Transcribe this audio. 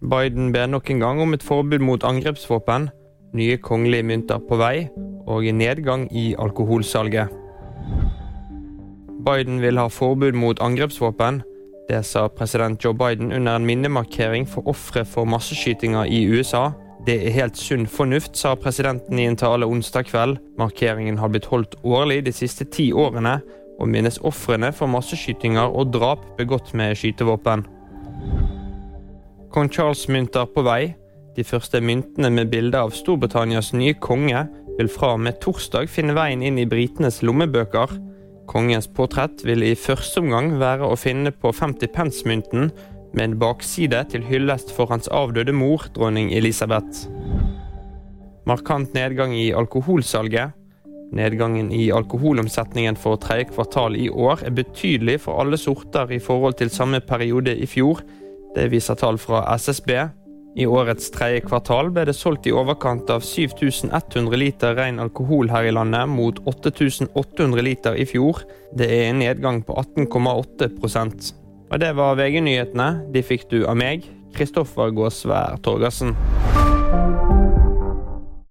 Biden ber nok en gang om et forbud mot angrepsvåpen, nye kongelige mynter på vei og nedgang i alkoholsalget. Biden vil ha forbud mot angrepsvåpen. Det sa president Joe Biden under en minnemarkering for ofre for masseskytinger i USA. Det er helt sunn fornuft, sa presidenten i en tale onsdag kveld. Markeringen har blitt holdt årlig de siste ti årene, og minnes ofrene for masseskytinger og drap begått med skytevåpen. Kong Charles-mynter på vei. De første myntene med bilde av Storbritannias nye konge vil fra og med torsdag finne veien inn i britenes lommebøker. Kongens portrett vil i første omgang være å finne på 50 pence-mynten, med en bakside til hyllest for hans avdøde mor, dronning Elisabeth. Markant nedgang i alkoholsalget. Nedgangen i alkoholomsetningen for tredje kvartal i år er betydelig for alle sorter i forhold til samme periode i fjor. Det viser tall fra SSB. I årets tredje kvartal ble det solgt i overkant av 7100 liter ren alkohol her i landet, mot 8800 liter i fjor. Det er en nedgang på 18,8% Og det var VG-nyhetene. De fikk du av meg, Kristoffer Gåsvær Torgersen.